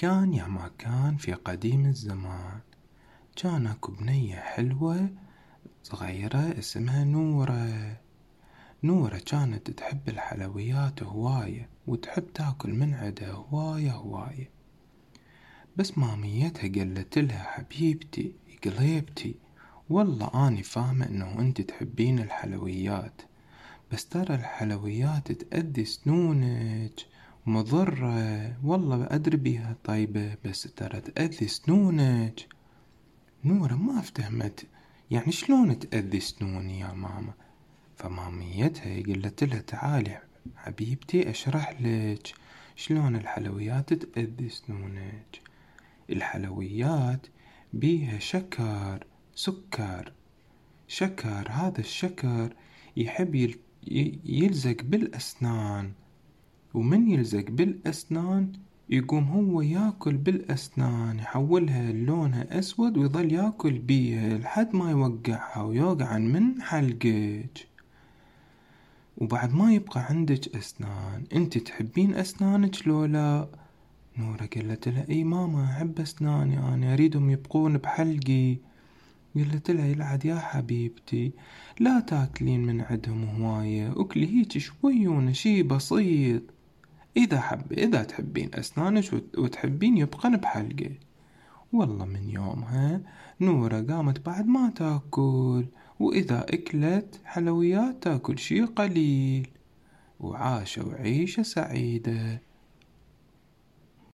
كان يا ما كان في قديم الزمان. كان اكو بنية حلوة صغيرة اسمها نورة. نورة كانت تحب الحلويات هواية وتحب تاكل من عدها هواية هواية. بس ماميتها قالت لها حبيبتي قليبتي والله أني فاهمة إنه أنت تحبين الحلويات بس ترى الحلويات تأذي سنونك. مضرة. والله أدري بيها. طيبة بس ترى تأذي سنونك. نورة ما افتهمت. يعني شلون تأذي سنوني يا ماما؟ فماميتها قالت لها تعالي حبيبتي أشرح لك شلون الحلويات تأذي سنونك. الحلويات بيها شكر سكر. شكر هذا الشكر يحب يلزق بالأسنان. ومن يلزق بالأسنان يقوم هو ياكل بالأسنان يحولها لونها أسود ويظل ياكل بيها لحد ما يوقعها ويوقعن من حلقك. وبعد ما يبقى عندك أسنان أنت تحبين أسنانك لو لا؟ نورة قالت لها إي ماما أحب أسناني أنا أريدهم يبقون بحلقي. قالت لها يلعد يا حبيبتي لا تاكلين من عندهم هواية أكلي هيك شويونة شي بسيط. إذا حب إذا تحبين أسنانك وتحبين يبقن بحلقك والله من يومها نورة قامت بعد ما تأكل. وإذا أكلت حلويات تأكل شي قليل. وعاشوا عيشة سعيدة.